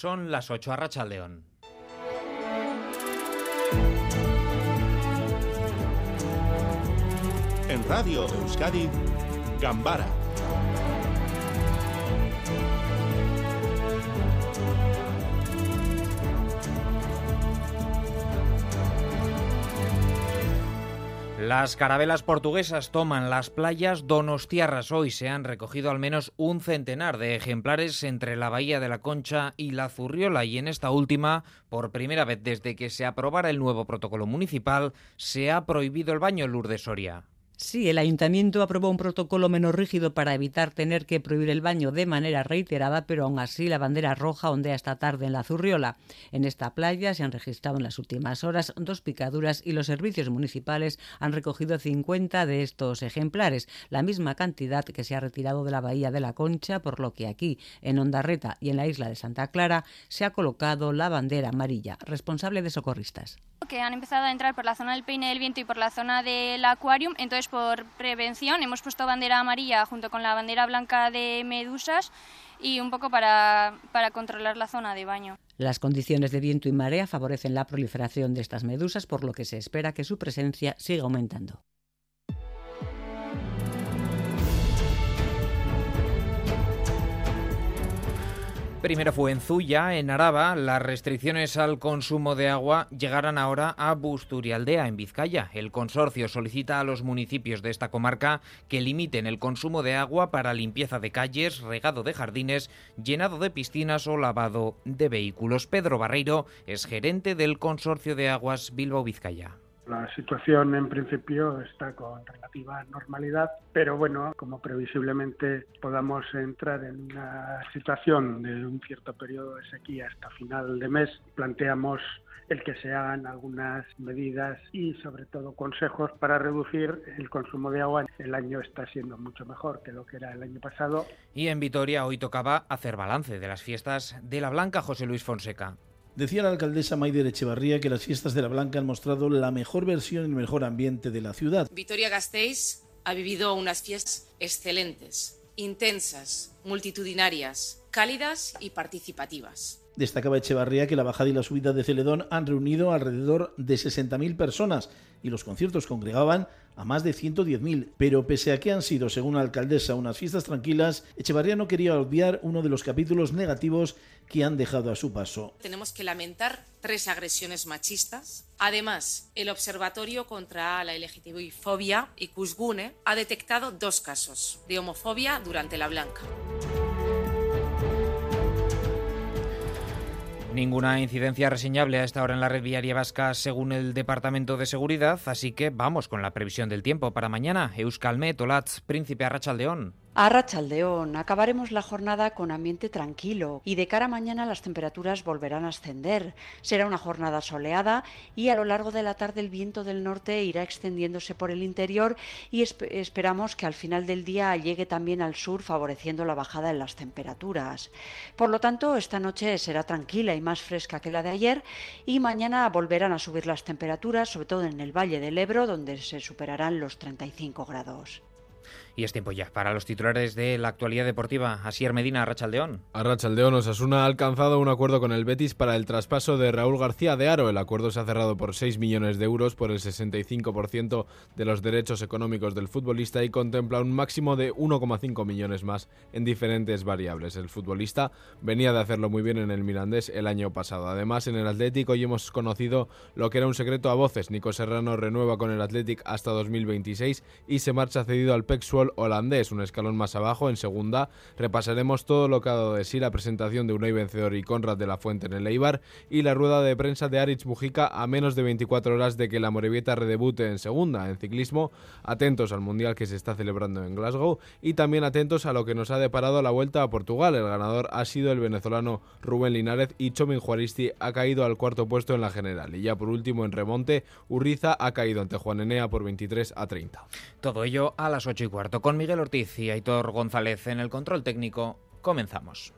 Son las 8 a Rachaldeón. En Radio Euskadi, Gambara Las carabelas portuguesas toman las playas donostiarras. Hoy se han recogido al menos un centenar de ejemplares entre la Bahía de la Concha y la Zurriola y en esta última, por primera vez desde que se aprobara el nuevo protocolo municipal, se ha prohibido el baño en Lourdes Soria. Sí, el ayuntamiento aprobó un protocolo menos rígido para evitar tener que prohibir el baño de manera reiterada, pero aún así la bandera roja ondea esta tarde en la Zurriola. En esta playa se han registrado en las últimas horas dos picaduras y los servicios municipales han recogido 50 de estos ejemplares, la misma cantidad que se ha retirado de la bahía de la Concha, por lo que aquí, en Ondarreta y en la isla de Santa Clara, se ha colocado la bandera amarilla, responsable de socorristas. Que han empezado a entrar por la zona del Peine del Viento y por la zona del Aquarium, entonces por prevención hemos puesto bandera amarilla junto con la bandera blanca de medusas y un poco para, para controlar la zona de baño. Las condiciones de viento y marea favorecen la proliferación de estas medusas, por lo que se espera que su presencia siga aumentando. Primero fue en Zuya, en Araba. Las restricciones al consumo de agua llegarán ahora a Busturialdea, en Vizcaya. El consorcio solicita a los municipios de esta comarca que limiten el consumo de agua para limpieza de calles, regado de jardines, llenado de piscinas o lavado de vehículos. Pedro Barreiro es gerente del consorcio de aguas Bilbao-Vizcaya. La situación en principio está con relativa normalidad, pero bueno, como previsiblemente podamos entrar en una situación de un cierto periodo de sequía hasta final de mes, planteamos el que se hagan algunas medidas y sobre todo consejos para reducir el consumo de agua. El año está siendo mucho mejor que lo que era el año pasado. Y en Vitoria hoy tocaba hacer balance de las fiestas de la Blanca José Luis Fonseca. Decía la alcaldesa Maider Echevarría que las fiestas de la Blanca han mostrado la mejor versión y el mejor ambiente de la ciudad. Vitoria-Gasteiz ha vivido unas fiestas excelentes, intensas, multitudinarias, cálidas y participativas. Destacaba Echevarría que la bajada y la subida de Celedón han reunido alrededor de 60.000 personas y los conciertos congregaban a más de 110.000. Pero pese a que han sido, según la alcaldesa, unas fiestas tranquilas, Echevarría no quería obviar uno de los capítulos negativos que han dejado a su paso. Tenemos que lamentar tres agresiones machistas. Además, el Observatorio contra la LGTBI-fobia y Cusgune ha detectado dos casos de homofobia durante la Blanca. Ninguna incidencia reseñable a esta hora en la red viaria vasca según el Departamento de Seguridad, así que vamos con la previsión del tiempo para mañana. Euskalmet, Olatz, Príncipe Arrachaldeón. A Rachaldeón, acabaremos la jornada con ambiente tranquilo y de cara a mañana las temperaturas volverán a ascender. Será una jornada soleada y a lo largo de la tarde el viento del norte irá extendiéndose por el interior y esperamos que al final del día llegue también al sur favoreciendo la bajada en las temperaturas. Por lo tanto, esta noche será tranquila y más fresca que la de ayer y mañana volverán a subir las temperaturas, sobre todo en el Valle del Ebro, donde se superarán los 35 grados. Y es tiempo ya para los titulares de la actualidad deportiva. Asier Medina, Arrachaldeón. Arrachaldeón, Osasuna ha alcanzado un acuerdo con el Betis para el traspaso de Raúl García de Aro. El acuerdo se ha cerrado por 6 millones de euros por el 65% de los derechos económicos del futbolista y contempla un máximo de 1,5 millones más en diferentes variables. El futbolista venía de hacerlo muy bien en el Mirandés el año pasado. Además, en el Atlético hoy hemos conocido lo que era un secreto a voces. Nico Serrano renueva con el Athletic hasta 2026 y se marcha cedido al Holandés, un escalón más abajo. En segunda repasaremos todo lo que ha dado de sí la presentación de Unai Vencedor y Conrad de la Fuente en el Eibar y la rueda de prensa de Aritz Mujica a menos de 24 horas de que la Morevieta redebute en segunda. En ciclismo, atentos al Mundial que se está celebrando en Glasgow y también atentos a lo que nos ha deparado la vuelta a Portugal. El ganador ha sido el venezolano Rubén Linares y Chomin Juaristi ha caído al cuarto puesto en la general. Y ya por último en remonte, Urriza ha caído ante Juan Enea por 23 a 30. Todo ello a las 8 y con Miguel Ortiz y Aitor González en el control técnico. Comenzamos.